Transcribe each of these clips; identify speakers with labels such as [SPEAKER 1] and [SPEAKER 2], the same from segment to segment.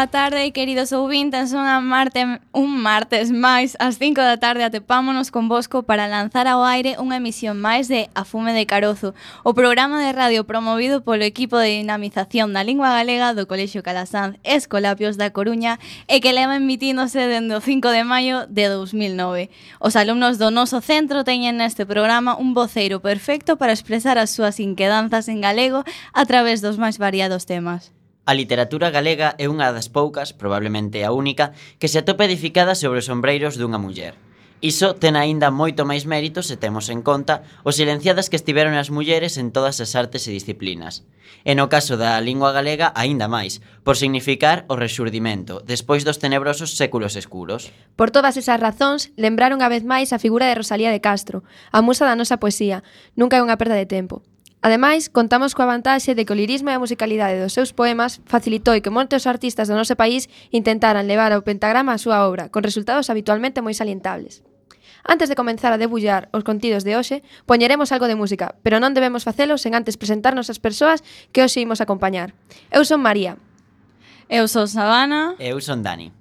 [SPEAKER 1] Boa tarde, queridos ouvintes, unha marte, un martes máis ás 5 da tarde atepámonos convosco para lanzar ao aire unha emisión máis de A Fume de Carozo, o programa de radio promovido polo equipo de dinamización da lingua galega do Colexio Calasanz Escolapios da Coruña e que leva emitíndose dende o 5 de maio de 2009. Os alumnos do noso centro teñen neste programa un voceiro perfecto para expresar as súas inquedanzas en galego a través dos máis variados temas.
[SPEAKER 2] A literatura galega é unha das poucas, probablemente a única, que se atopa edificada sobre os sombreiros dunha muller. Iso ten aínda moito máis mérito se temos en conta os silenciadas que estiveron as mulleres en todas as artes e disciplinas. E no caso da lingua galega, aínda máis, por significar o resurdimento, despois dos tenebrosos séculos escuros.
[SPEAKER 3] Por todas esas razóns, lembraron a vez máis a figura de Rosalía de Castro, a musa da nosa poesía. Nunca é unha perda de tempo. Ademais, contamos coa vantaxe de que o lirismo e a musicalidade dos seus poemas facilitou que moitos artistas do noso país intentaran levar ao pentagrama a súa obra, con resultados habitualmente moi salientables. Antes de comenzar a debullar os contidos de hoxe, poñeremos algo de música, pero non debemos facelo sen antes presentarnos as persoas que hoxe imos acompañar. Eu son María.
[SPEAKER 1] Eu son Sabana.
[SPEAKER 2] Eu son Dani.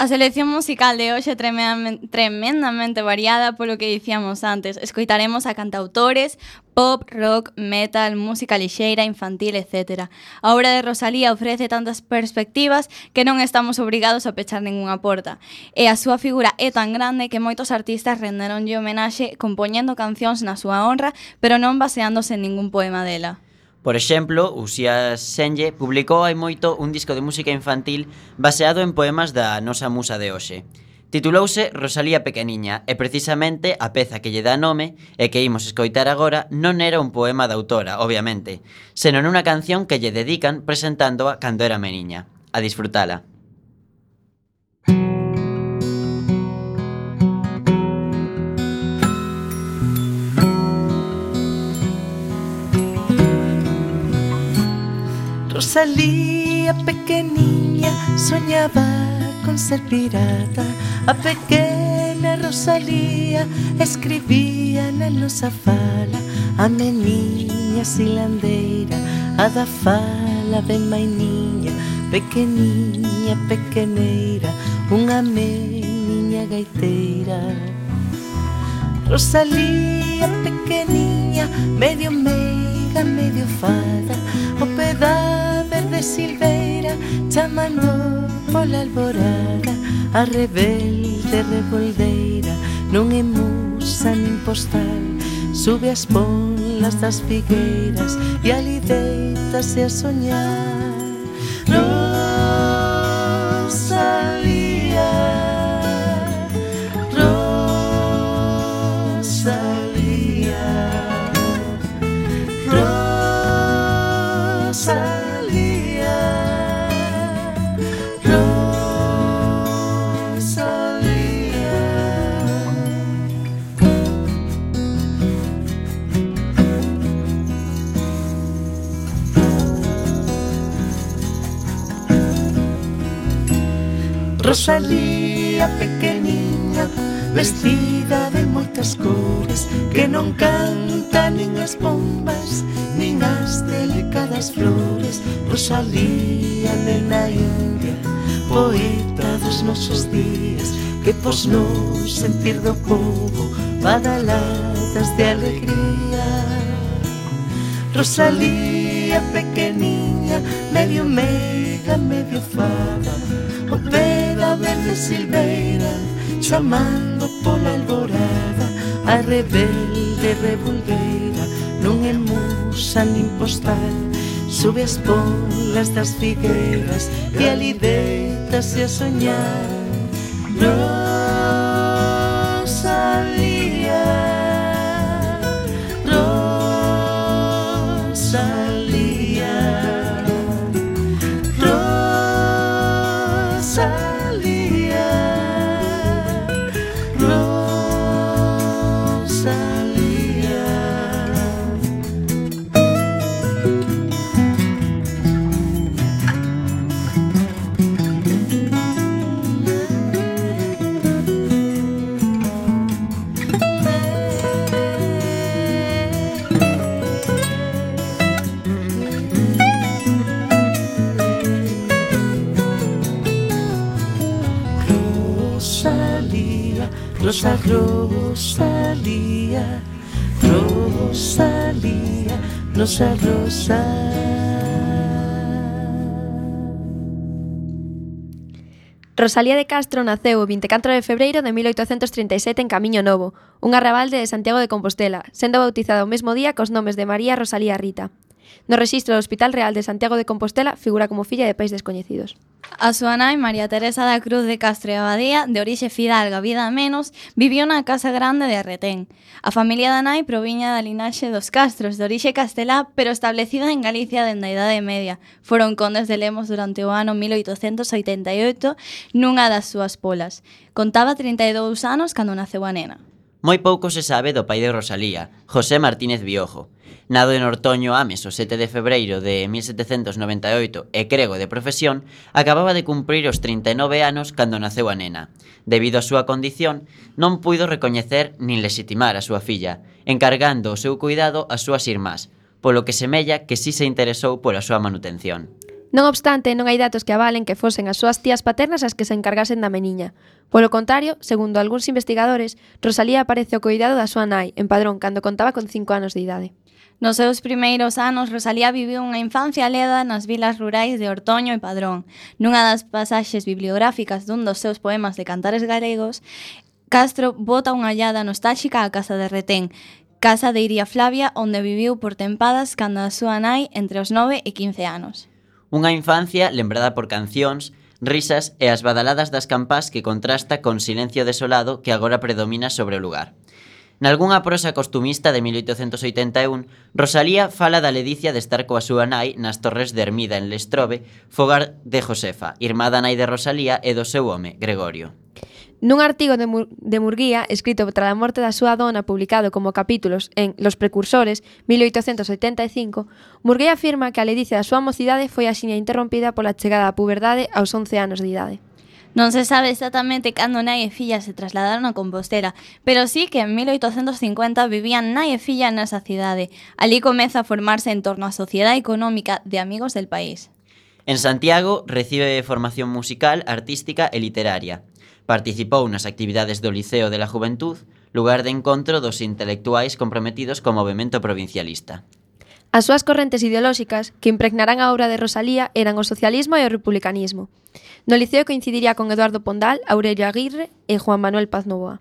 [SPEAKER 1] A selección musical de hoxe tremendamente variada polo que dicíamos antes. Escoitaremos a cantautores, pop, rock, metal, música lixeira, infantil, etc. A obra de Rosalía ofrece tantas perspectivas que non estamos obrigados a pechar ningunha porta. E a súa figura é tan grande que moitos artistas renderonlle homenaxe compoñendo cancións na súa honra, pero non baseándose en ningún poema dela.
[SPEAKER 2] Por exemplo, Uxía Senlle publicou hai moito un disco de música infantil baseado en poemas da nosa musa de hoxe. Titulouse Rosalía Pequeniña e precisamente a peza que lle dá nome e que imos escoitar agora non era un poema da autora, obviamente, senón unha canción que lle dedican presentándoa cando era meniña. A disfrutala.
[SPEAKER 4] Rosalía pequeña soñaba con ser pirata. A pequena Rosalía escribía na nosa fala a meniña silandeira, a da fala ben mainiña, pequeniña, pequeneira, unha meniña gaiteira. Rosalía pequeniña, medio medio amiga medio fada O peda verde silveira Chamando pola alborada A rebelde revoldeira Non é musa nin postal Sube as polas das figueiras E alideitase a soñar. Rosalía pequeniña Vestida de moitas cores Que non canta nin as bombas Nin as delicadas flores. Rosalía, nena india Poeta dos nosos días Que pos non sentir do povo Badaladas de alegría. Rosalía, pequeniña Medio meiga, medio fada O oh, de Silveira Chamando pola alborada A rebelde revolveira Non é musa nin postal. Sube as polas das figueiras E ali deitase a soñar. Non nos arrosa. Rosalía
[SPEAKER 3] de Castro naceu o 24 de febreiro de 1837 en Camiño Novo, un arrabalde de Santiago de Compostela, sendo bautizada o mesmo día cos nomes de María Rosalía Rita. No rexistro do Hospital Real de Santiago de Compostela figura como filla de pais descoñecidos.
[SPEAKER 1] A súa nai, María Teresa da Cruz de Castro e Abadía, de orixe fidalga, vida menos, viviu na Casa Grande de Arretén. A familia da nai proviña da linaxe dos Castros, de orixe castelá, pero establecida en Galicia dende a Idade Media. Foron condes de Lemos durante o ano 1888 nunha das súas polas. Contaba 32 anos cando naceu a nena.
[SPEAKER 2] Moi pouco se sabe do pai de Rosalía, José Martínez Biojo. Nado en Ortoño Ames o 7 de febreiro de 1798 e crego de profesión, acababa de cumprir os 39 anos cando naceu a nena. Debido á súa condición, non puido recoñecer nin legitimar a súa filla, encargando o seu cuidado ás súas irmás, polo que semella que si sí se interesou pola súa manutención.
[SPEAKER 3] Non obstante, non hai datos que avalen que fosen as súas tías paternas as que se encargasen da meniña. Polo contrario, segundo algúns investigadores, Rosalía aparece ao cuidado da súa nai, en Padrón, cando contaba con 5 anos de idade.
[SPEAKER 1] Nos seus primeiros anos, Rosalía viviu unha infancia leda nas vilas rurais de Ortoño e Padrón. Nunha das pasaxes bibliográficas dun dos seus poemas de cantares galegos, Castro bota unha hallada nostálxica á casa de Retén, casa de Iria Flavia, onde viviu por tempadas cando a súa nai entre os 9 e 15 anos.
[SPEAKER 2] Unha infancia lembrada por cancións, risas e as badaladas das campás que contrasta con silencio desolado que agora predomina sobre o lugar. Nalgúnha prosa costumista de 1881, Rosalía fala da ledicia de estar coa súa nai nas Torres de Ermida en Lestrobe, fogar de Josefa, irmá da nai de Rosalía e do seu home, Gregorio.
[SPEAKER 3] Nun artigo de, Mur de Murguía, escrito tras a morte da súa dona, publicado como capítulos en Los Precursores, 1885, Murguía afirma que a ledicia da súa mocidade foi axiña interrompida pola chegada á puberdade aos 11 anos de idade.
[SPEAKER 1] Non se sabe exactamente cando nai e filla se trasladaron a Compostela, pero sí que en 1850 vivían nai e filla nesa cidade. Alí comeza a formarse en torno á Sociedade Económica de Amigos del País.
[SPEAKER 2] En Santiago recibe formación musical, artística e literaria. Participou nas actividades do Liceo de la Juventud, lugar de encontro dos intelectuais comprometidos co movimento provincialista.
[SPEAKER 3] As súas correntes ideolóxicas que impregnarán a obra de Rosalía eran o socialismo e o republicanismo. No Liceo coincidiría con Eduardo Pondal, Aurelio Aguirre e Juan Manuel Paz Novoa.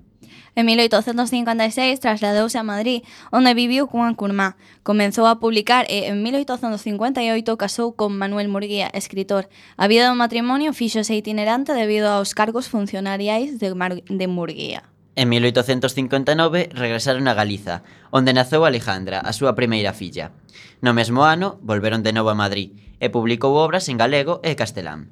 [SPEAKER 1] En 1856 trasladouse a Madrid, onde viviu cunha curmá. Comenzou a publicar e en 1858 casou con Manuel Murguía, escritor. A vida do matrimonio fíxose itinerante debido aos cargos funcionariais de, Mar de Murguía.
[SPEAKER 2] En 1859 regresaron a Galiza, onde naceu Alejandra, a súa primeira filla. No mesmo ano, volveron de novo a Madrid e publicou obras en galego e castelán.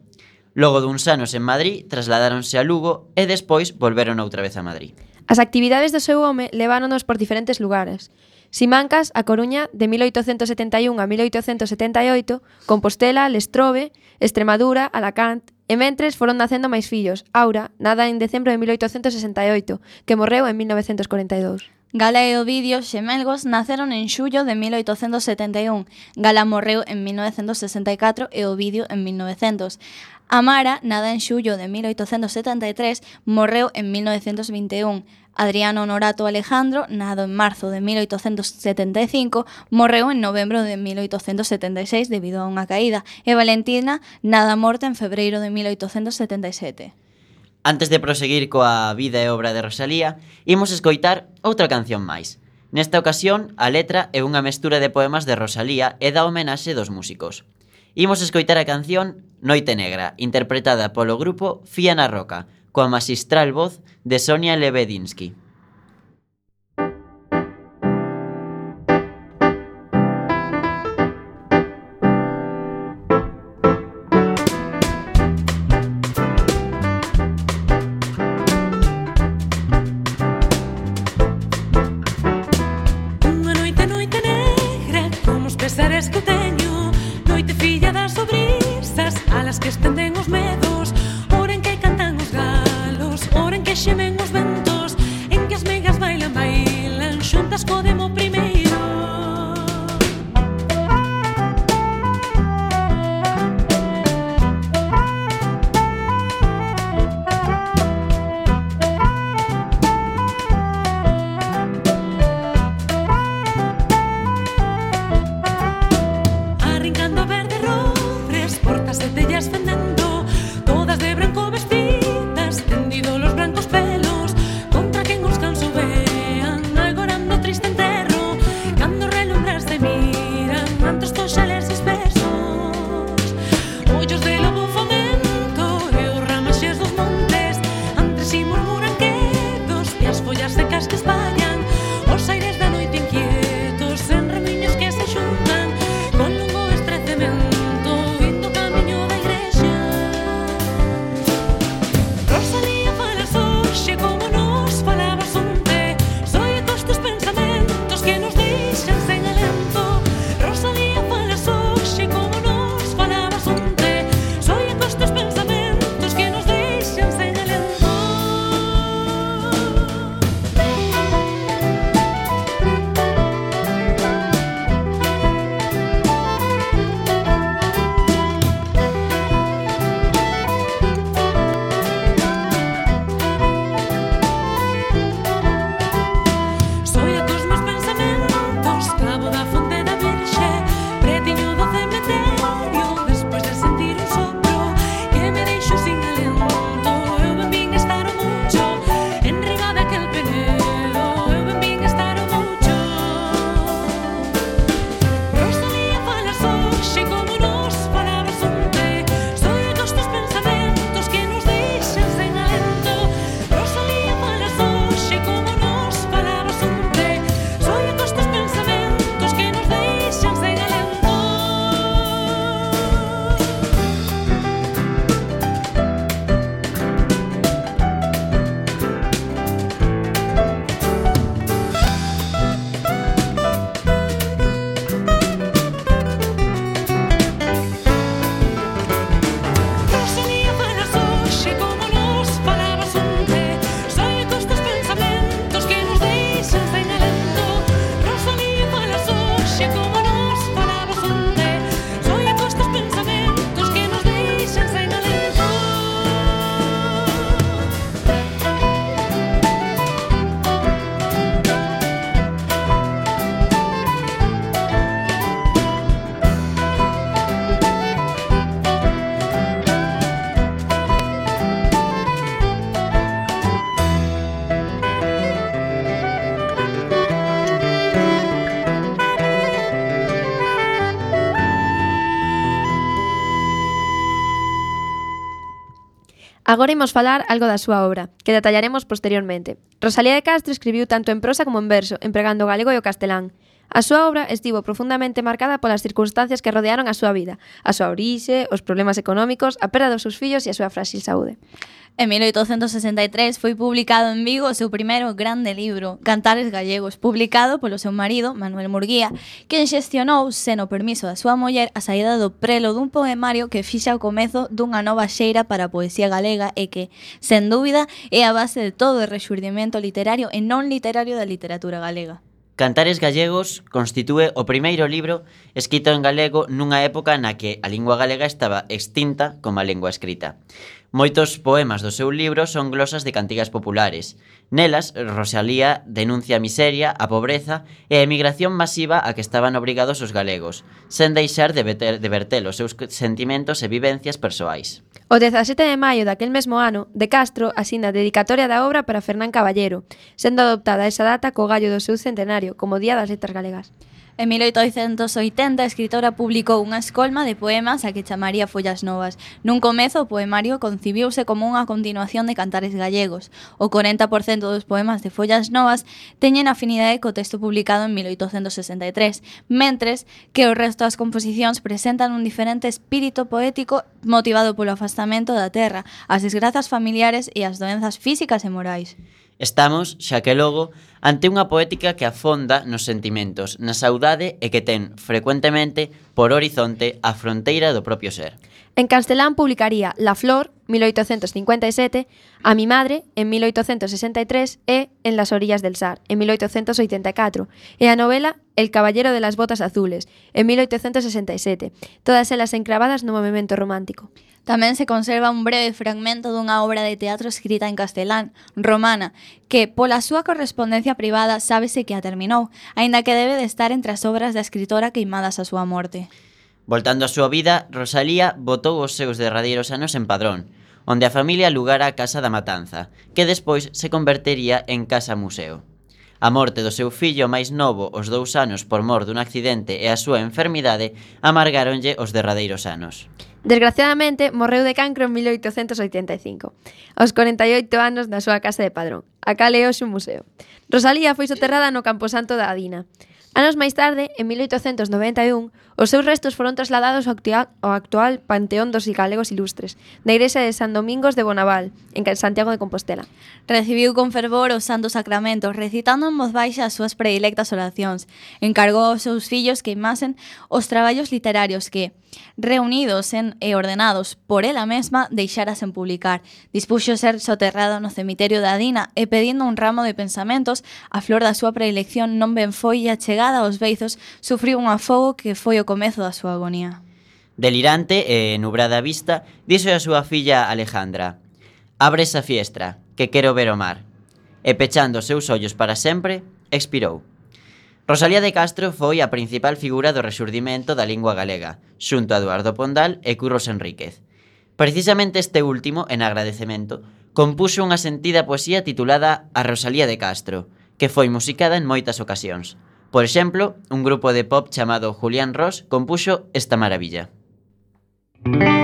[SPEAKER 2] Logo duns anos en Madrid, trasladáronse a Lugo e despois volveron outra vez a Madrid.
[SPEAKER 3] As actividades do seu home leváronos por diferentes lugares. Simancas, A Coruña, de 1871 a 1878, Compostela, Lestrobe, Extremadura, Alacant, e mentres foron nacendo máis fillos, Aura, nada en decembro de 1868, que morreu en 1942.
[SPEAKER 1] Gala e Ovidio Xemelgos naceron en xullo de 1871. Gala morreu en 1964 e Ovidio en 1900. Amara, nada en xullo de 1873, morreu en 1921. Adriano Honorato Alejandro, nado en marzo de 1875, morreu en novembro de 1876 debido a unha caída, e Valentina, nada morta en febreiro de 1877.
[SPEAKER 2] Antes de proseguir coa vida e obra de Rosalía, imos escoitar outra canción máis. Nesta ocasión, a letra é unha mestura de poemas de Rosalía e da homenaxe dos músicos. Imos escoitar a canción Noite Negra, interpretada polo grupo Fía na Roca, coa magistral voz de Sonia Lebedinsky.
[SPEAKER 3] Agora imos falar algo da súa obra, que detallaremos posteriormente. Rosalía de Castro escribiu tanto en prosa como en verso, empregando o galego e o castelán. A súa obra estivo profundamente marcada polas circunstancias que rodearon a súa vida, a súa orixe, os problemas económicos, a perda dos seus fillos e a súa frágil saúde.
[SPEAKER 1] En 1863 foi publicado en Vigo o seu primeiro grande libro, Cantares Gallegos, publicado polo seu marido, Manuel Murguía, que xestionou, sen o permiso da súa muller, a saída do prelo dun poemario que fixa o comezo dunha nova xeira para a poesía galega e que, sen dúbida, é a base de todo o rexurdimento literario e non literario da literatura galega.
[SPEAKER 2] Cantares Gallegos constitúe o primeiro libro escrito en galego nunha época na que a lingua galega estaba extinta como a lingua escrita. Moitos poemas do seu libro son glosas de cantigas populares. Nelas, Rosalía denuncia a miseria, a pobreza e a emigración masiva a que estaban obrigados os galegos, sen deixar de, veter, de verter os seus sentimentos e vivencias persoais.
[SPEAKER 3] O 17 de maio daquel mesmo ano, De Castro asina a dedicatoria da obra para Fernán Caballero, sendo adoptada esa data co gallo do seu centenario como Día das Letras Galegas.
[SPEAKER 1] En 1880 a escritora publicou unha escolma de poemas a que chamaría Follas Novas. Nun comezo o poemario concibiuse como unha continuación de cantares gallegos. O 40% dos poemas de Follas Novas teñen afinidade co texto publicado en 1863, mentres que o resto das composicións presentan un diferente espírito poético motivado polo afastamento da terra, as desgrazas familiares e as doenzas físicas e morais.
[SPEAKER 2] Estamos, xa que logo, ante unha poética que afonda nos sentimentos, na saudade e que ten, frecuentemente, por horizonte, a fronteira do propio ser.
[SPEAKER 3] En castelán publicaría La Flor, 1857, a mi madre en 1863 e En las orillas del Sar en 1884 e a novela El caballero de las botas azules en 1867, todas elas encravadas no movimento romántico.
[SPEAKER 1] Tamén se conserva un breve fragmento dunha obra de teatro escrita en castelán, romana, que, pola súa correspondencia privada, sábese que a terminou, aínda que debe de estar entre as obras da escritora queimadas a súa morte.
[SPEAKER 2] Voltando á súa vida, Rosalía botou os seus derradeiros anos en Padrón, onde a familia alugara a Casa da Matanza, que despois se convertería en Casa Museo. A morte do seu fillo máis novo os dous anos por mor dun accidente e a súa enfermidade amargáronlle os derradeiros anos.
[SPEAKER 3] Desgraciadamente, morreu de cancro en 1885, aos 48 anos na súa casa de Padrón, a cal é hoxe un museo. Rosalía foi soterrada no Camposanto da Adina, Anos máis tarde, en 1891, os seus restos foron trasladados ao actual Panteón dos Galegos Ilustres, da Igrexa de San Domingos de Bonaval, en Santiago de Compostela.
[SPEAKER 1] Recibiu con fervor os santos sacramentos, recitando en voz baixa as súas predilectas oracións. Encargou aos seus fillos que imasen os traballos literarios que, reunidos en, e ordenados por ela mesma, deixaras en publicar. Dispuxo ser soterrado no cemiterio da Dina e pedindo un ramo de pensamentos, a flor da súa predilección non ben foi e a chegada aos beizos sufriu un afogo que foi o comezo da súa agonía.
[SPEAKER 2] Delirante e nubrada a vista, dixo a súa filla Alejandra Abre esa fiestra, que quero ver o mar. E pechando os seus ollos para sempre, expirou. Rosalía de Castro foi a principal figura do resurdimento da lingua galega, xunto a Eduardo Pondal e Curros Enríquez. Precisamente este último, en agradecemento, compuxo unha sentida poesía titulada A Rosalía de Castro, que foi musicada en moitas ocasións. Por exemplo, un grupo de pop chamado Julián Ross compuxo esta maravilla.
[SPEAKER 4] Música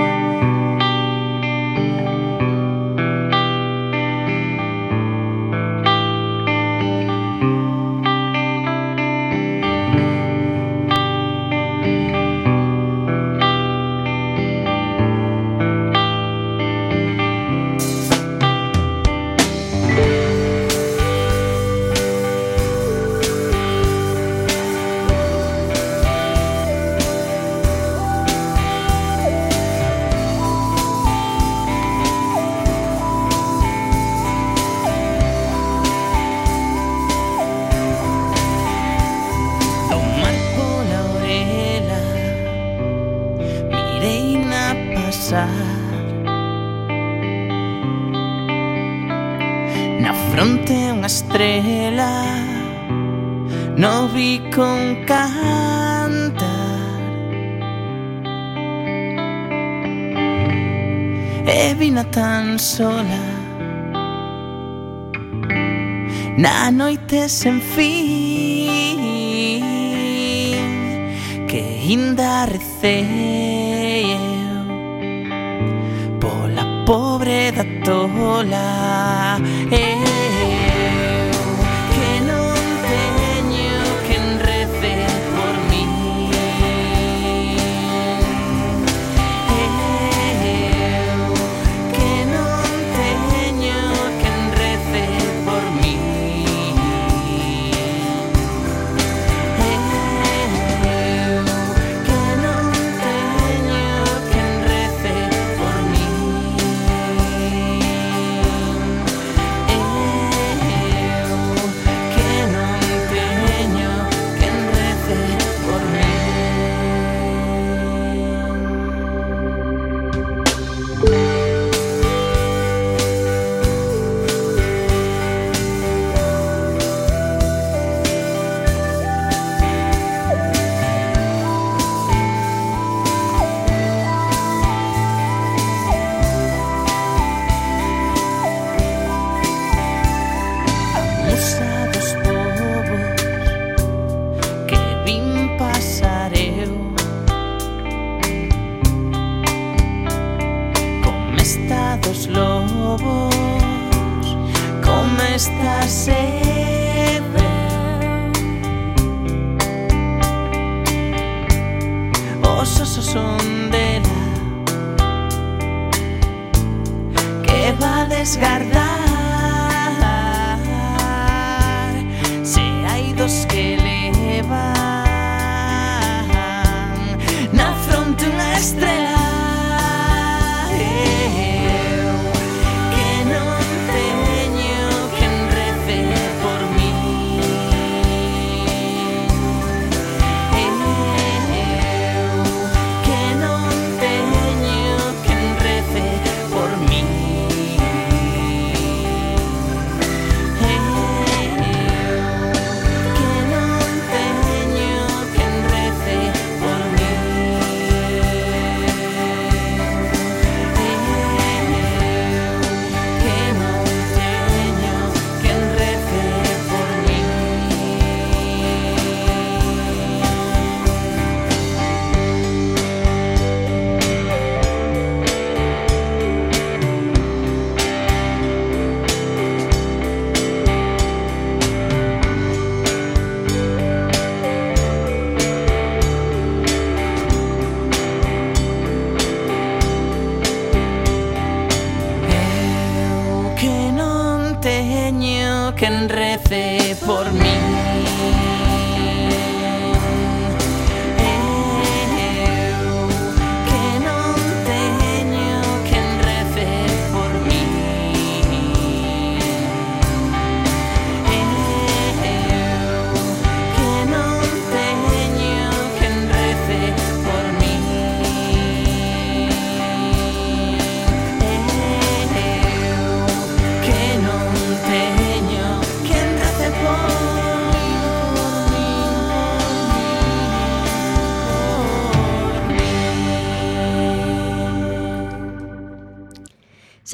[SPEAKER 4] sin fin que inda.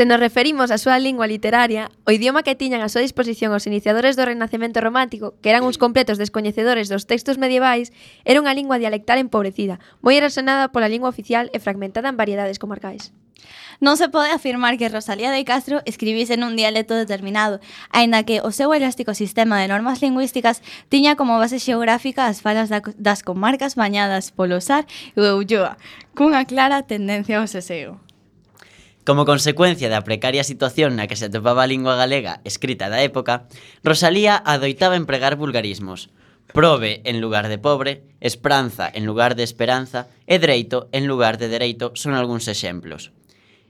[SPEAKER 4] Se
[SPEAKER 3] nos referimos á súa lingua literaria, o idioma que tiñan a súa disposición os iniciadores do Renacemento Romántico, que eran uns completos descoñecedores dos textos medievais, era unha lingua dialectal empobrecida, moi erosionada pola lingua oficial e fragmentada en variedades comarcais.
[SPEAKER 1] Non se pode afirmar que Rosalía de Castro escribise nun dialecto determinado, aínda que o seu elástico sistema de normas lingüísticas tiña como base xeográfica as falas das comarcas bañadas polo Sar e o Ulloa, cunha clara tendencia ao seseo.
[SPEAKER 2] Como consecuencia da precaria situación na que se atopaba a lingua galega escrita da época, Rosalía adoitaba empregar vulgarismos. Probe en lugar de pobre, espranza en lugar de esperanza e dereito en lugar de dereito son algúns exemplos.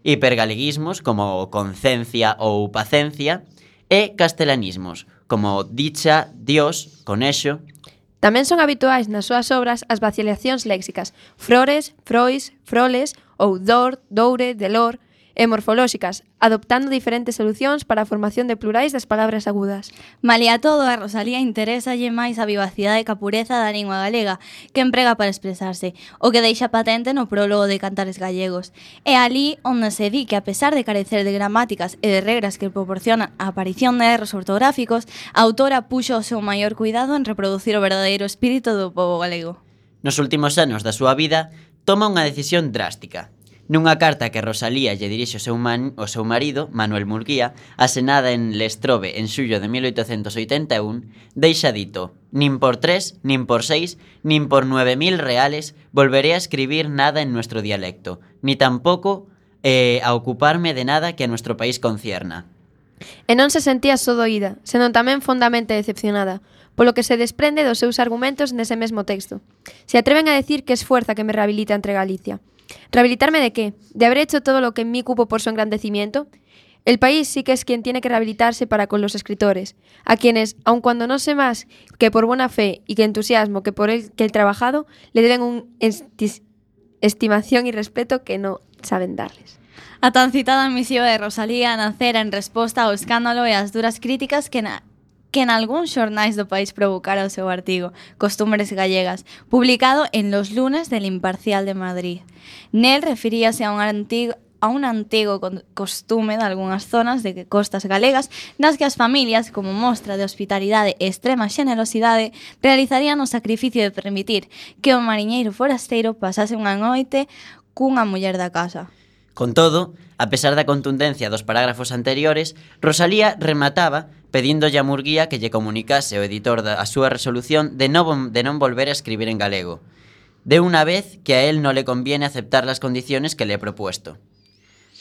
[SPEAKER 2] Hipergaleguismos como concencia ou pacencia e castelanismos como dicha, dios, conexo,
[SPEAKER 3] Tamén son habituais nas súas obras as vacilacións léxicas, frores, frois, froles ou dor, doure, delor, e morfolóxicas, adoptando diferentes solucións para a formación de plurais das palabras agudas.
[SPEAKER 1] Malia todo, a Rosalía interésalle máis a vivacidade e capureza da lingua galega que emprega para expresarse, o que deixa patente no prólogo de Cantares Gallegos. É ali onde se di que a pesar de carecer de gramáticas e de regras que proporcionan a aparición de erros ortográficos, a autora puxo o seu maior cuidado en reproducir o verdadeiro espírito do povo galego.
[SPEAKER 2] Nos últimos anos da súa vida, toma unha decisión drástica, Nunha carta que Rosalía lle dirixe o seu, man, o seu marido, Manuel Murguía, asenada en Lestrobe en xullo de 1881, deixa dito «Nin por tres, nin por seis, nin por nueve mil reales volveré a escribir nada en nuestro dialecto, ni tampouco eh, a ocuparme de nada que a nuestro país concierna».
[SPEAKER 3] E non se sentía só doída, senón tamén fondamente decepcionada, polo que se desprende dos seus argumentos nese mesmo texto. Se atreven a decir que esfuerza que me rehabilita entre Galicia. ¿Rehabilitarme de qué? ¿De haber hecho todo lo que en mí cupo por su engrandecimiento? El país sí que es quien tiene que rehabilitarse para con los escritores, a quienes, aun cuando no sé más que por buena fe y que entusiasmo que por el que el trabajado, le deben un estis- estimación y respeto que no saben darles.
[SPEAKER 1] A tan citada misión de Rosalía nacera en resposta ao escándalo e as duras críticas que que en algúns xornais do país provocara o seu artigo Costumbres Gallegas, publicado en Los Lunes del Imparcial de Madrid. Nel referíase a un antigo a un antigo costume de algunhas zonas de costas galegas nas que as familias, como mostra de hospitalidade e extrema xenerosidade, realizarían o sacrificio de permitir que o mariñeiro forasteiro pasase unha noite cunha muller da casa.
[SPEAKER 2] Con todo, a pesar da contundencia dos parágrafos anteriores, Rosalía remataba pedíndolle a Murguía que lle comunicase o editor da a súa resolución de non, de non volver a escribir en galego, de unha vez que a él non le conviene aceptar las condiciones que le he propuesto.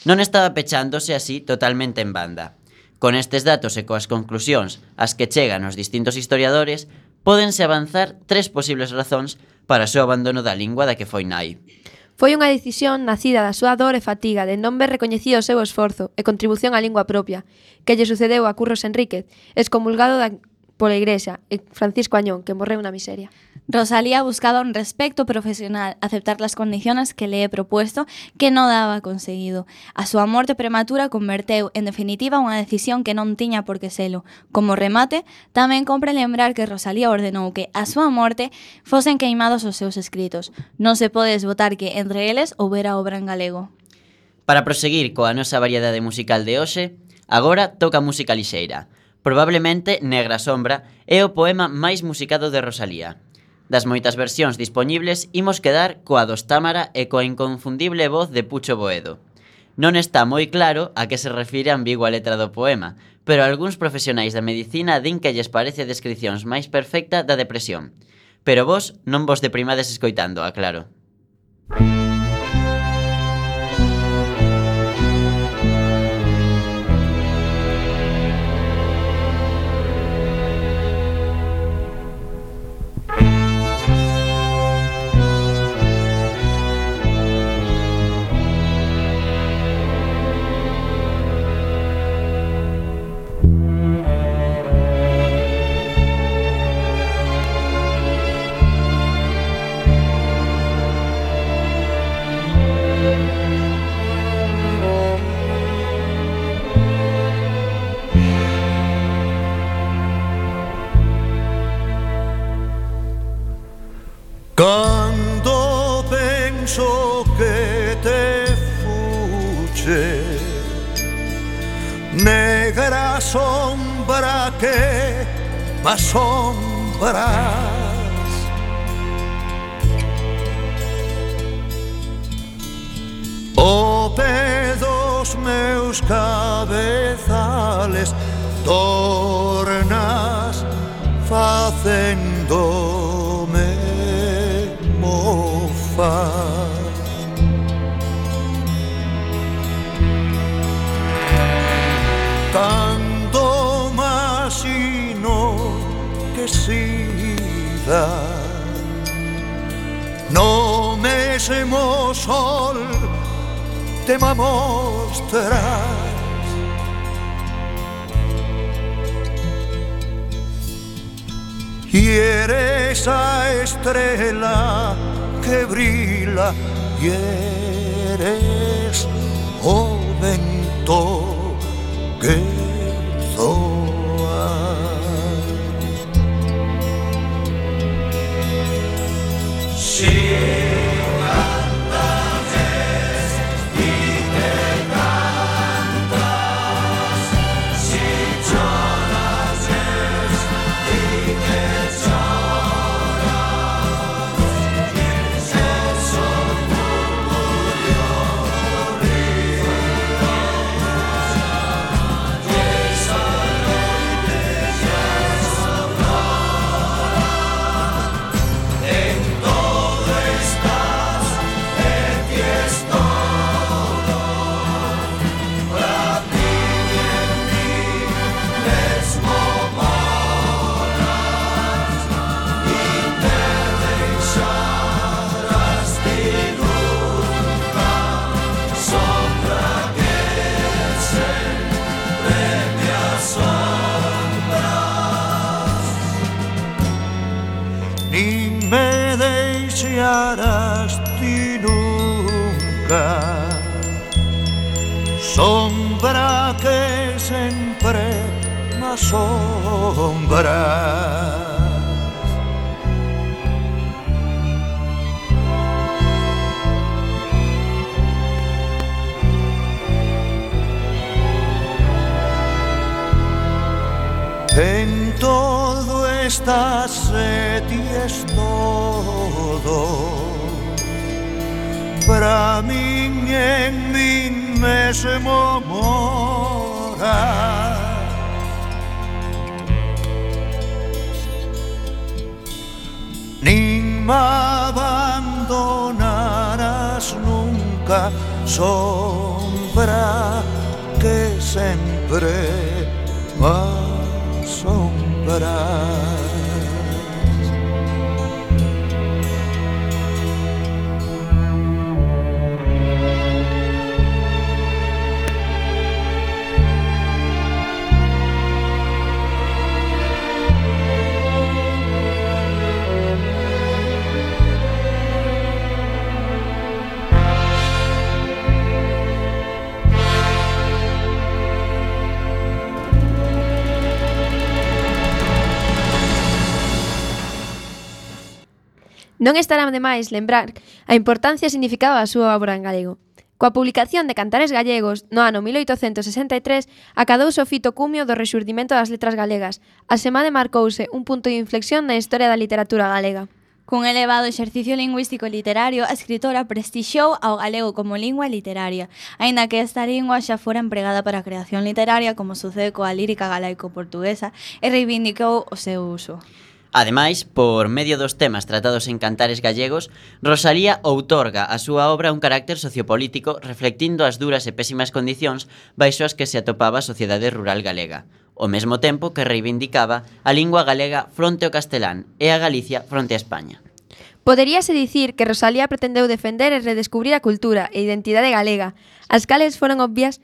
[SPEAKER 2] Non estaba pechándose así totalmente en banda. Con estes datos e coas conclusións as que chegan os distintos historiadores, pódense avanzar tres posibles razóns para o seu abandono da lingua da que foi nai.
[SPEAKER 3] Foi unha decisión nacida da súa dor e fatiga de non ver recoñecido o seu esforzo e contribución á lingua propia, que lle sucedeu a Curros Enríquez, excomulgado da, pola Igrexa, e Francisco Añón, que morreu na miseria.
[SPEAKER 1] Rosalía buscaba un respecto profesional, aceptar las condiciones que le he propuesto, que non daba conseguido. A súa morte prematura converteu, en definitiva, unha decisión que non tiña por que selo. Como remate, tamén compre lembrar que Rosalía ordenou que, a súa morte, fosen queimados os seus escritos. Non se pode desbotar que, entre eles, houbera obra en galego.
[SPEAKER 2] Para proseguir coa nosa variedade musical de hoxe, agora toca música lixeira. Probablemente Negra Sombra é o poema máis musicado de Rosalía. Das moitas versións dispoñibles, imos quedar coa dos Támara e coa inconfundible voz de Pucho Boedo. Non está moi claro a que se refire a ambigua letra do poema, pero algúns profesionais da medicina din que lles parece a descripcións máis perfecta da depresión. Pero vos non vos deprimades
[SPEAKER 5] escoitándoa, claro. más sombras. O oh, pedos meus cabezales tornas facendome mofar sida No mesmo sol te mostras Y eres estrella que brilla y eres o vento que sombras. En todo estás ti es todo Para mí en mí mesmo morar abandonarás nunca, sombra que sempre me assombrar.
[SPEAKER 3] Non estará de máis lembrar a importancia e significado da súa obra en galego. Coa publicación de Cantares Gallegos no ano 1863 acadouse o fito cumio do rexurdimento das letras galegas. A semade marcouse un punto de inflexión na historia da literatura galega.
[SPEAKER 1] Cun elevado exercicio lingüístico literario, a escritora prestixiou ao galego como lingua literaria, aínda que esta lingua xa fora empregada para a creación literaria como sucede coa lírica galaico-portuguesa e reivindicou o seu uso.
[SPEAKER 2] Ademais, por medio dos temas tratados en cantares gallegos, Rosalía outorga a súa obra un carácter sociopolítico reflectindo as duras e pésimas condicións baixo as que se atopaba a sociedade rural galega, ao mesmo tempo que reivindicaba a lingua galega fronte ao castelán e a Galicia fronte a España.
[SPEAKER 3] Poderíase dicir que Rosalía pretendeu defender e redescubrir a cultura e identidade galega, as cales foron obvias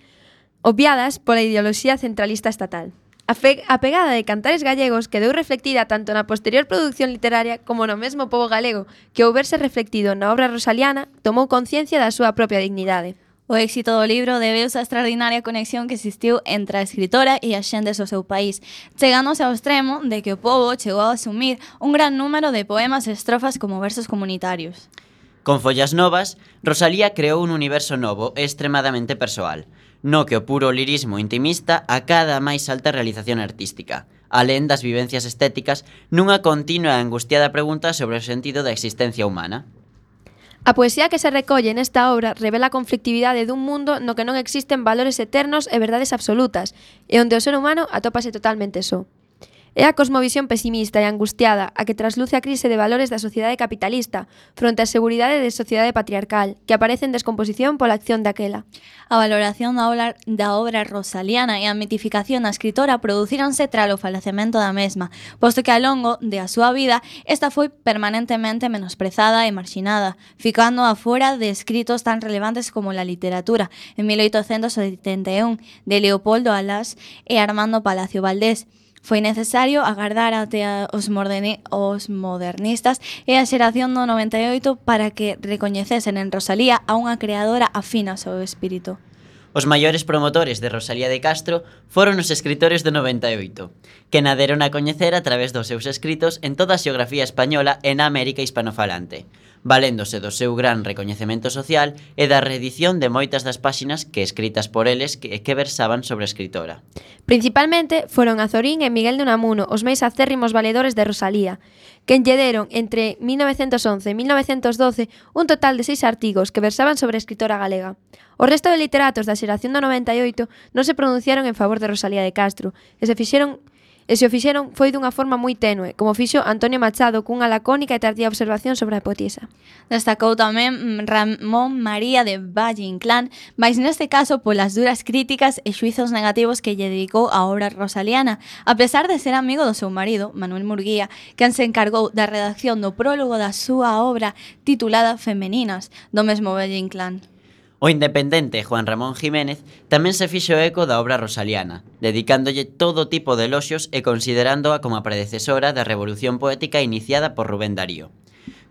[SPEAKER 3] obviadas pola ideoloxía centralista estatal. A pegada de Cantares Gallegos quedou reflectida tanto na posterior produción literaria como no mesmo pobo galego, que ao verse reflectido na obra rosaliana, tomou conciencia da súa propia dignidade.
[SPEAKER 1] O éxito do libro debeuse á extraordinaria conexión que existiu entre a escritora e as xentes do seu país, chegándose ao extremo de que o povo chegou a asumir un gran número de poemas e estrofas como versos comunitarios.
[SPEAKER 2] Con Follas Novas, Rosalía creou un universo novo e extremadamente persoal – no que o puro lirismo intimista acada a máis alta realización artística, alén das vivencias estéticas, nunha continua e angustiada pregunta sobre o sentido da existencia humana.
[SPEAKER 3] A poesía que se recolle nesta obra revela a conflictividade dun mundo no que non existen valores eternos e verdades absolutas, e onde o ser humano atópase totalmente só. So. É a cosmovisión pesimista e angustiada a que trasluce a crise de valores da sociedade capitalista fronte á seguridade de sociedade patriarcal, que aparece en descomposición pola acción daquela.
[SPEAKER 1] A valoración da obra, da obra rosaliana e a mitificación da escritora producíranse o falecemento da mesma, posto que ao longo de a súa vida esta foi permanentemente menosprezada e marxinada, ficando afora de escritos tan relevantes como la literatura en 1871 de Leopoldo Alas e Armando Palacio Valdés, Foi necesario agardar até os, moderni os modernistas e a xeración do 98 para que recoñecesen en Rosalía a unha creadora afina ao seu espírito.
[SPEAKER 2] Os maiores promotores de Rosalía de Castro foron os escritores do 98, que naderon a coñecer a través dos seus escritos en toda a xeografía española e na América hispanofalante valéndose do seu gran recoñecemento social e da reedición de moitas das páxinas que escritas por eles que, que versaban sobre a escritora.
[SPEAKER 3] Principalmente foron Azorín e Miguel de Unamuno os máis acérrimos valedores de Rosalía, que enllederon entre 1911 e 1912 un total de seis artigos que versaban sobre a escritora galega. O resto de literatos da xeración do 98 non se pronunciaron en favor de Rosalía de Castro e se fixeron e se o fixeron foi dunha forma moi tenue, como fixo Antonio Machado cunha lacónica e tardía observación sobre a hipotisa.
[SPEAKER 1] Destacou tamén mm, Ramón María de Valle Inclán, mais neste caso polas duras críticas e xuizos negativos que lle dedicou a obra rosaliana, a pesar de ser amigo do seu marido, Manuel Murguía, quen se encargou da redacción do prólogo da súa obra titulada Femeninas, do mesmo Valle Inclán.
[SPEAKER 2] O independente Juan Ramón Jiménez tamén se fixo eco da obra rosaliana, dedicándolle todo tipo de eloxios e considerándoa como a predecesora da revolución poética iniciada por Rubén Darío.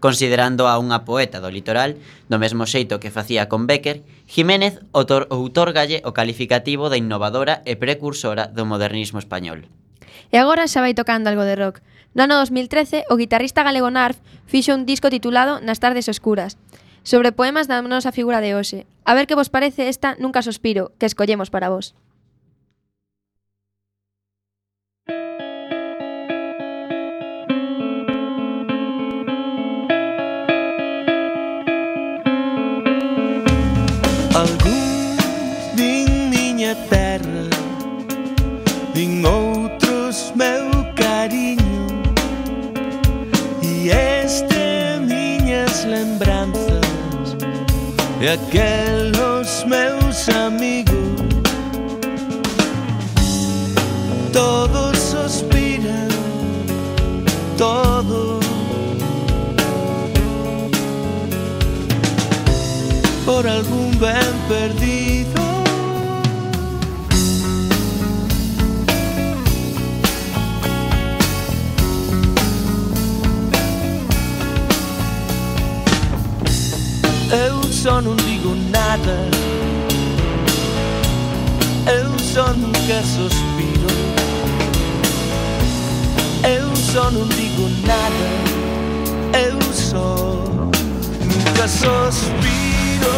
[SPEAKER 2] Considerando a unha poeta do litoral, do mesmo xeito que facía con Becker, Jiménez outor outorgalle o calificativo de innovadora e precursora do modernismo español.
[SPEAKER 3] E agora xa vai tocando algo de rock. No ano 2013, o guitarrista galego Narf fixo un disco titulado Nas tardes oscuras, sobre poemas da nosa figura de hoxe. A ver que vos parece esta Nunca sospiro, que escollemos para vos.
[SPEAKER 4] Algúns din miña terra Din outros meu cariño E aquelos meus amigos Todos suspiran Todos por algún ben perdido. sono un digonnata è un sonno che sospiro. È un sonno nada, è un sonno che sospiro.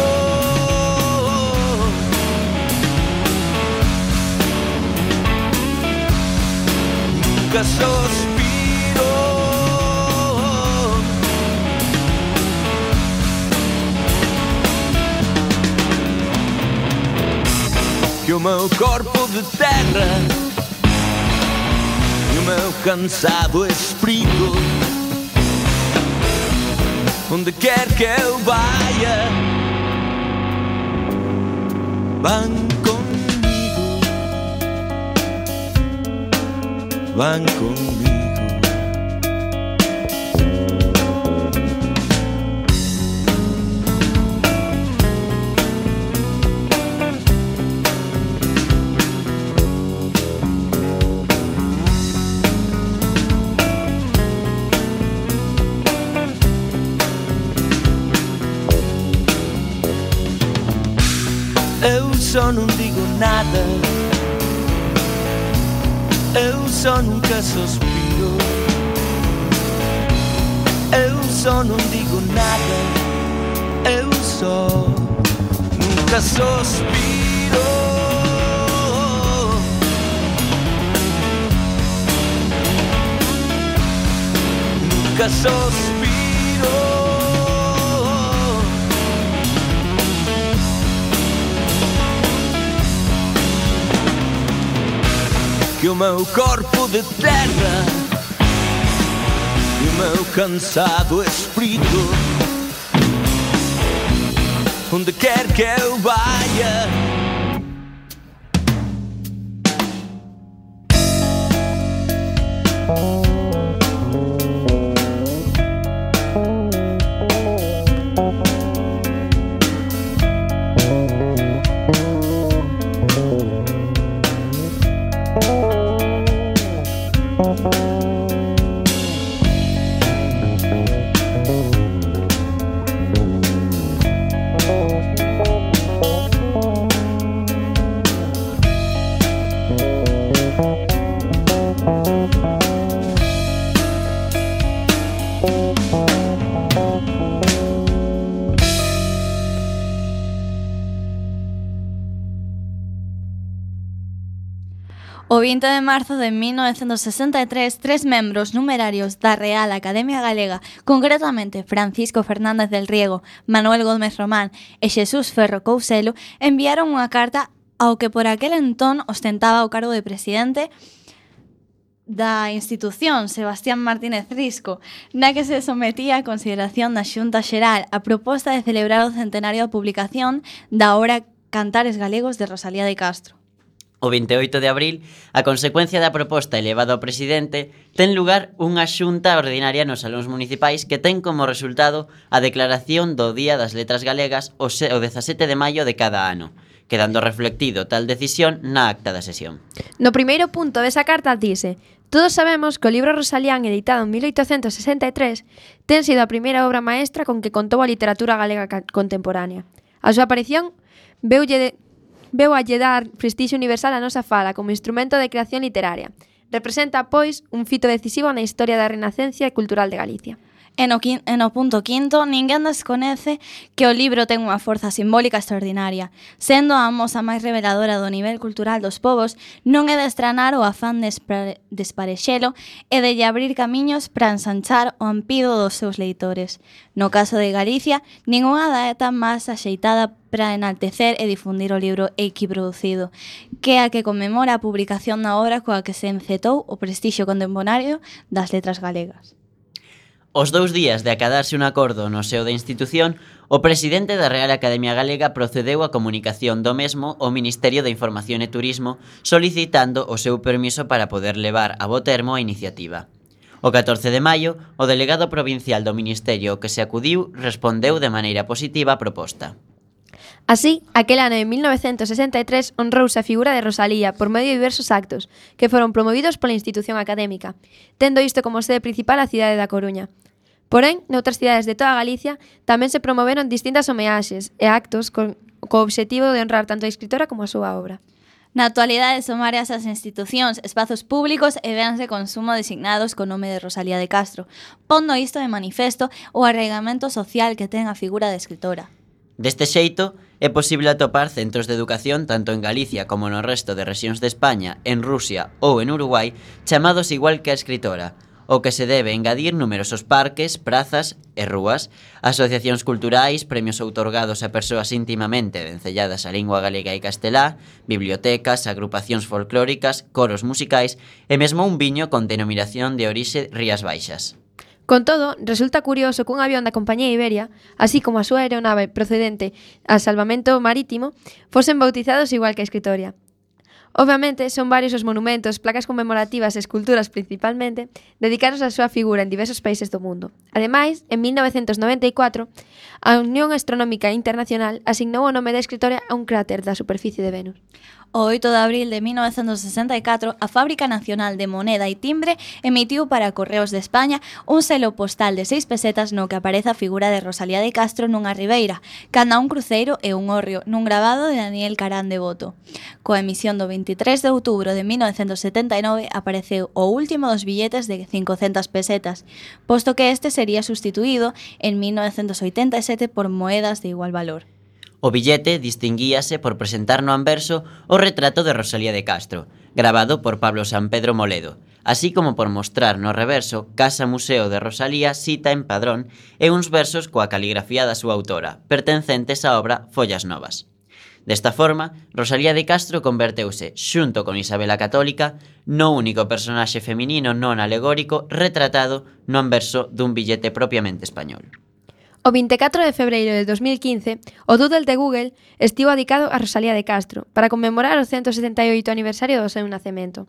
[SPEAKER 4] Nunca sospiro. Que o meu corpo de terra e o meu cansado espírito onde quer que eu vaya, van comigo, van comigo. só não digo nada. Eu só nunca suspiro. Eu só não digo nada. Eu só nunca suspiro.
[SPEAKER 6] Nunca suspiro. Que o meu corpo de terra E o meu cansado espírito. Onde quer que eu vaya
[SPEAKER 1] 20 de marzo de 1963, tres membros numerarios da Real Academia Galega, concretamente Francisco Fernández del Riego, Manuel Gómez Román e Xesús Ferro Couselo, enviaron unha carta ao que por aquel entón ostentaba o cargo de presidente da institución Sebastián Martínez Risco, na que se sometía a consideración da Xunta Xeral a proposta de celebrar o centenario da publicación da obra Cantares Galegos de Rosalía de Castro.
[SPEAKER 2] O 28 de abril, a consecuencia da proposta elevada ao presidente, ten lugar unha xunta ordinaria nos salóns municipais que ten como resultado a declaración do Día das Letras Galegas o 17 de maio de cada ano, quedando reflectido tal decisión na acta da sesión.
[SPEAKER 3] No primeiro punto desa carta dice Todos sabemos que o libro Rosalían, editado en 1863, ten sido a primeira obra maestra con que contou a literatura galega contemporánea. A súa aparición veulle de veu a lle dar prestixio universal a nosa fala como instrumento de creación literaria. Representa, pois, un fito decisivo na historia da renacencia e cultural de Galicia.
[SPEAKER 1] E no, e no punto quinto, ninguén desconece que o libro ten unha forza simbólica extraordinaria. Sendo a moza máis reveladora do nivel cultural dos povos, non é de estranar o afán de desparexelo e de lle abrir camiños para ensanchar o ampido dos seus leitores. No caso de Galicia, ningunha data máis axeitada para enaltecer e difundir o libro equiproducido, que é a que conmemora a publicación da obra coa que se encetou o prestixio contemporáneo das letras galegas.
[SPEAKER 2] Os dous días de acadarse un acordo no seo da institución, o presidente da Real Academia Galega procedeu á comunicación do mesmo ao Ministerio de Información e Turismo solicitando o seu permiso para poder levar a bo termo a iniciativa. O 14 de maio, o delegado provincial do Ministerio que se acudiu respondeu de maneira positiva a proposta.
[SPEAKER 3] Así, aquel ano de 1963 honrouse a figura de Rosalía por medio de diversos actos que foron promovidos pola institución académica, tendo isto como sede principal a cidade da Coruña. Porén, noutras cidades de toda Galicia tamén se promoveron distintas homeaxes e actos con, co obxectivo de honrar tanto a escritora como a súa obra.
[SPEAKER 1] Na actualidade son varias as institucións, espazos públicos e bens de consumo designados co nome de Rosalía de Castro, pondo isto de manifesto o arraigamento social que ten a figura de escritora.
[SPEAKER 2] Deste xeito, é posible atopar centros de educación tanto en Galicia como no resto de rexións de España, en Rusia ou en Uruguai, chamados igual que a escritora, o que se debe engadir numerosos parques, prazas e rúas, asociacións culturais, premios outorgados a persoas íntimamente vencelladas á lingua galega e castelá, bibliotecas, agrupacións folclóricas, coros musicais e mesmo un viño con denominación de orixe Rías Baixas.
[SPEAKER 3] Con todo, resulta curioso que un avión da compañía Iberia, así como a súa aeronave procedente a salvamento marítimo, fosen bautizados igual que a escritoria. Obviamente, son varios os monumentos, placas conmemorativas e esculturas principalmente, dedicados á súa figura en diversos países do mundo. Ademais, en 1994, a Unión Astronómica Internacional asignou o nome da escritora a un cráter da superficie de Venus
[SPEAKER 1] o 8 de abril de 1964, a Fábrica Nacional de Moneda e Timbre emitiu para Correos de España un selo postal de seis pesetas no que aparece a figura de Rosalía de Castro nunha ribeira, canda un cruceiro e un orrio nun grabado de Daniel Carán de Boto. Coa emisión do 23 de outubro de 1979 apareceu o último dos billetes de 500 pesetas, posto que este sería sustituído en 1987 por moedas de igual valor.
[SPEAKER 2] O billete distinguíase por presentar no anverso o retrato de Rosalía de Castro, grabado por Pablo San Pedro Moledo, así como por mostrar no reverso Casa Museo de Rosalía cita en padrón e uns versos coa caligrafía da súa autora, pertencentes á obra Follas Novas. Desta forma, Rosalía de Castro converteuse, xunto con Isabela Católica, no único personaxe feminino non alegórico retratado no anverso dun billete propiamente español.
[SPEAKER 3] O 24 de febreiro de 2015, o Doodle de Google estivo adicado a Rosalía de Castro para conmemorar o 178 aniversario do seu nacemento.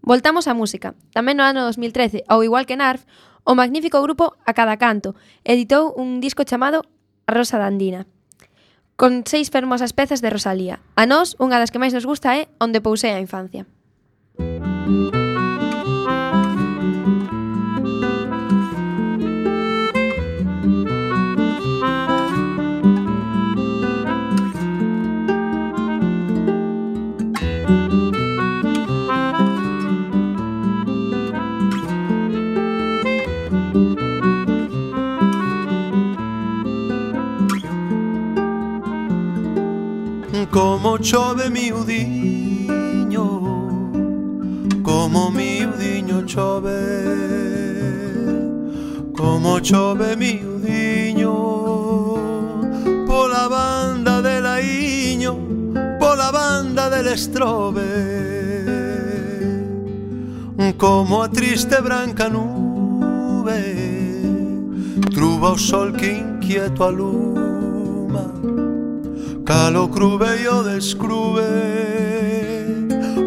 [SPEAKER 3] Voltamos á música. Tamén no ano 2013, ao igual que Narf, o magnífico grupo A Cada Canto editou un disco chamado A Rosa da Andina, con seis fermosas pezas de Rosalía. A nós, unha das que máis nos gusta é Onde pousei a infancia.
[SPEAKER 7] Música como chove miudiño Como miudiño chove Como chove miudiño Pola banda de Laiño Pola banda del Estrobe Como a triste branca nube Truba o sol que inquieto aluma Calo crube e o descrube.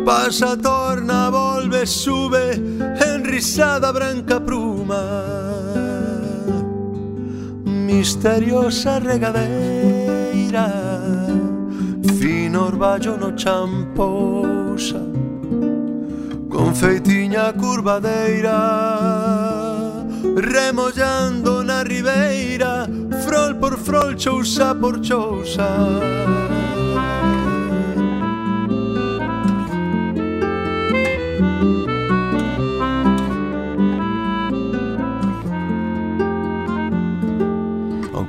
[SPEAKER 7] Pasa, torna, volve, sube. Enrisada branca pruma Misteriosa regadeira. Fino orballo no champosa. Con feitiña curvadeira. Remollando na ribeira frol por frol, chousa por chousa.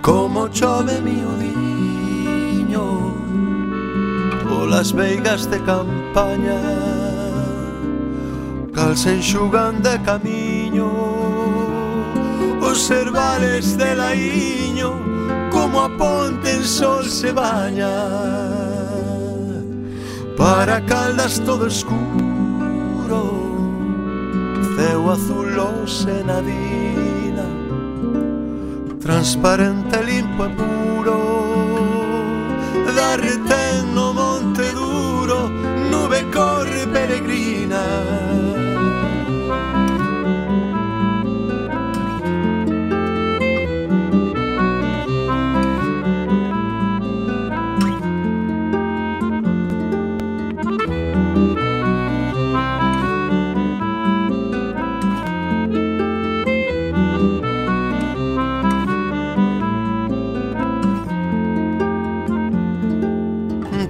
[SPEAKER 7] Como chove miudiño Polas veigas de campaña Cal se enxugan de camiño Os cervales de la camiño como a ponte en sol se baña. Para caldas todo escuro ceo azul o senadina Transparente, limpo e puro Da retén no monte duro Nube corre peregrina.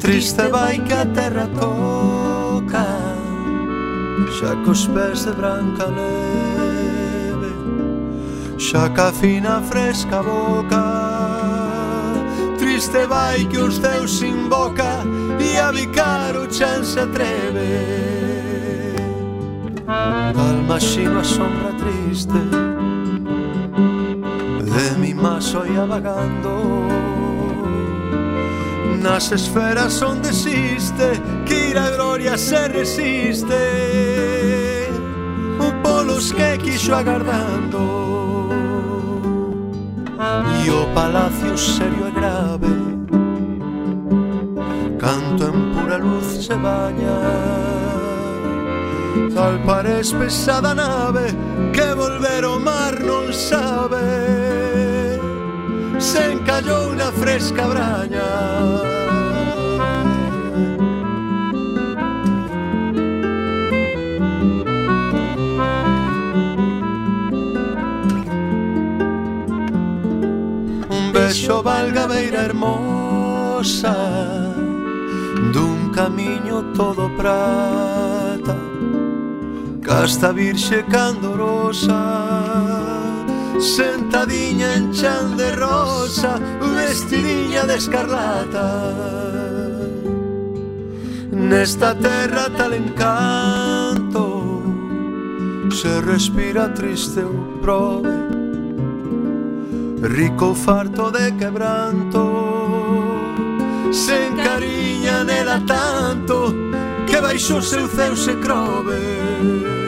[SPEAKER 7] triste vai que a terra toca Xa cos pés de branca neve Xa ca fina fresca boca. Triste vai que os teus sin boca E a bicar o chan se atreve. Calma xima sombra triste De mi maso ia vagando. Nas esferas onde existe Que ir a gloria se resiste. Polos que quixo agardando. E o palacio serio e grave Canto en pura luz se baña. Tal parece pesada nave Que volver o mar non sabe. Se encallou na fresca braña. fixo valga beira hermosa Dun camiño todo prata Casta virxe candorosa Sentadiña en chan de rosa Vestidiña de escarlata. Nesta terra tal encanto Se respira triste un prove rico farto de quebranto Se encariña nela tanto que baixo seu ceu se crove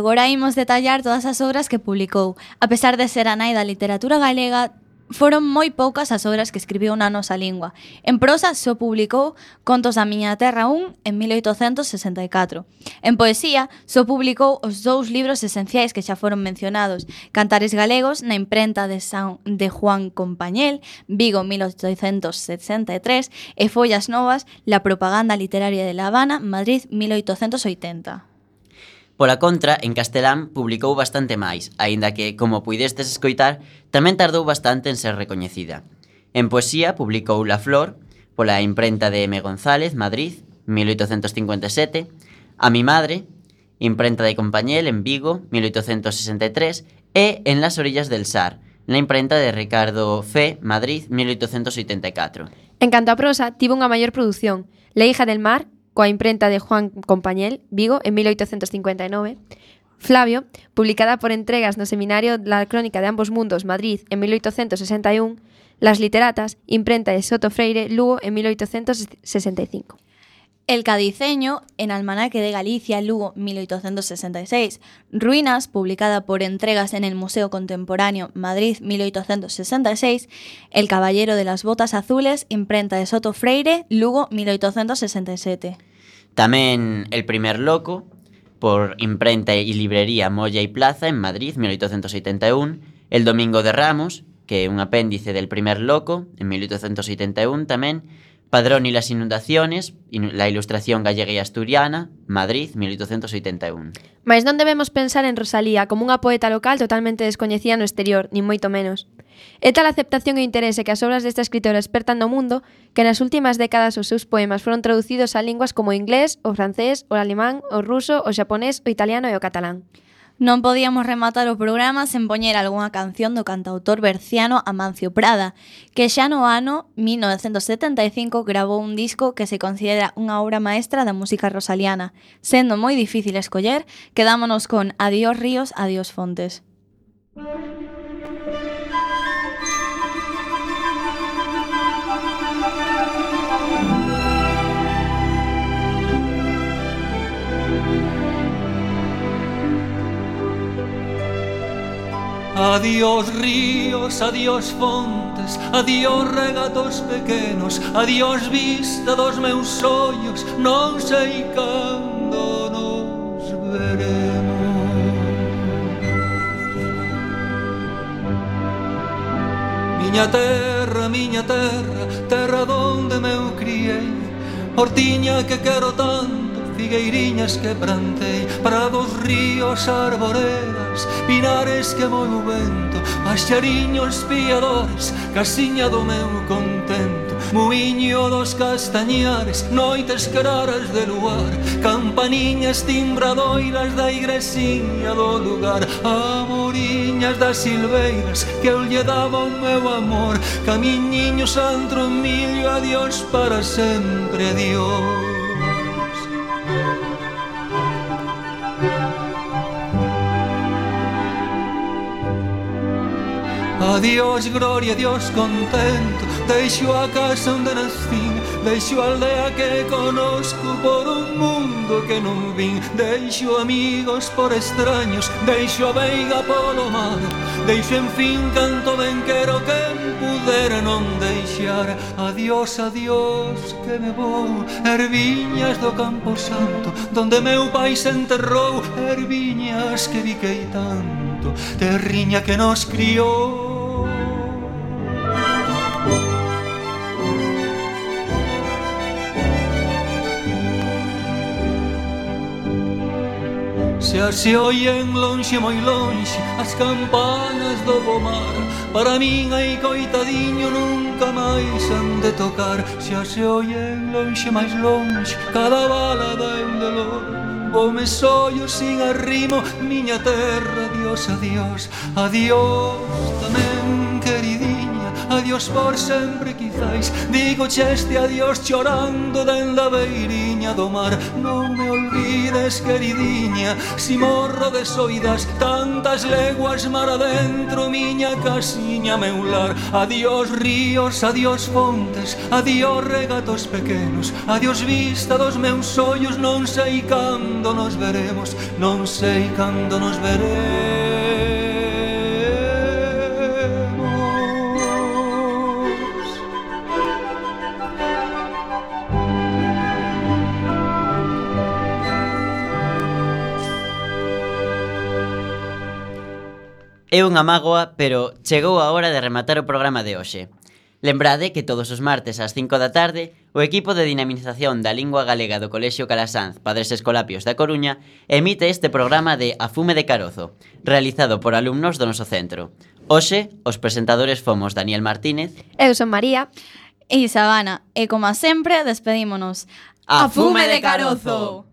[SPEAKER 1] Agora imos detallar todas as obras que publicou. A pesar de ser a nai da literatura galega, foron moi poucas as obras que escribiu na nosa lingua. En prosa só publicou Contos da miña terra 1 en 1864. En poesía só publicou os dous libros esenciais que xa foron mencionados, Cantares galegos na imprenta de San de Juan Compañel, Vigo 1863 e Follas novas, La propaganda literaria de La Habana, Madrid 1880.
[SPEAKER 2] Pola contra, en castelán publicou bastante máis, aínda que, como puidestes escoitar, tamén tardou bastante en ser recoñecida. En poesía publicou La Flor, pola imprenta de M. González, Madrid, 1857, A mi madre, imprenta de Compañel, en Vigo, 1863, e En las orillas del Sar, na imprenta de Ricardo Fe, Madrid, 1884.
[SPEAKER 3] En canto a prosa, tivo unha maior produción. La hija del mar, coa imprenta de Juan Compañel, Vigo, en 1859. Flavio, publicada por entregas no seminario La Crónica de Ambos Mundos, Madrid, en 1861. Las literatas, imprenta de Soto Freire, Lugo, en 1865.
[SPEAKER 1] El Cadiceño, en Almanaque de Galicia, Lugo, 1866. Ruinas, publicada por entregas en el Museo Contemporáneo, Madrid, 1866. El Caballero de las Botas Azules, imprenta de Soto Freire, Lugo, 1867.
[SPEAKER 2] Tamén El primer loco, por Imprenta e Librería Molla e Plaza en Madrid, 1881, El Domingo de Ramos, que é un apéndice del primer loco, en 1881 tamén, Padrón y las inundaciones, la ilustración gallega y asturiana, Madrid, 1881.
[SPEAKER 3] Mais non debemos pensar en Rosalía como unha poeta local totalmente descoñecida no exterior, nin moito menos. É tal a aceptación e interese que as obras desta escritora expertan no mundo que nas últimas décadas os seus poemas foron traducidos a linguas como o inglés, o francés, o alemán, o ruso, o xaponés, o italiano e o catalán.
[SPEAKER 1] Non podíamos rematar o programa sen poñer algunha canción do cantautor berciano Amancio Prada, que xa no ano 1975 grabou un disco que se considera unha obra maestra da música rosaliana. Sendo moi difícil escoller, quedámonos con Adiós Ríos, Adiós Fontes.
[SPEAKER 6] Adiós ríos, adiós fontes, adiós regatos pequenos, adiós vista dos meus ollos, non sei cando nos veremos. Miña terra, miña terra, terra donde meu criei, hortiña que quero tanto, figueiriñas que plantei Prados, ríos, arboredas, pinares que moi o vento Paxariños piadores, casiña do meu contento Muiño dos castañares, noites claras de luar Campaniñas timbradoiras da igresiña do lugar Amoriñas das silveiras que eu lle daba o meu amor Camiñiños antro millo, adiós para sempre, adiós Adiós, gloria, Dios contento. Deixo a casa onde nascín, Deixo a aldea que conozco Por un mundo que non vin. Deixo amigos por extraños Deixo a veiga polo mar. Deixo en fin canto ben quero Que pudera non deixar. Adiós, adiós, que me vou. Erviñas do Campo Santo Donde meu pai se enterrou. Erviñas que viquei tanto. Terriña que nos criou. Xa se oyen lonxe moi lonxe as campanas do pomar Para min aí coitadiño nunca máis han de tocar. Xa se oyen lonxe máis lonxe cada bala da un dolor. Vou me sollo sin arrimo, miña terra, adiós, adiós, adiós tamén queridinha Adiós por sempre quizáis, digo cheste adiós chorando dende a viña do mar Non me olvides, queridiña Si morro de soidas Tantas leguas mar adentro Miña casiña meular Adiós ríos, adiós fontes Adiós regatos pequenos Adiós vista dos meus ollos Non sei cando nos veremos Non sei cando nos veremos.
[SPEAKER 2] É unha mágoa, pero chegou a hora de rematar o programa de hoxe. Lembrade que todos os martes ás 5 da tarde, o equipo de dinamización da lingua galega do Colexio Calasanz Padres Escolapios da Coruña emite este programa de A Fume de Carozo, realizado por alumnos do noso centro. Hoxe, os presentadores fomos Daniel Martínez
[SPEAKER 3] Eu son María
[SPEAKER 1] e Sabana, e como sempre, despedímonos.
[SPEAKER 2] A fume de carozo!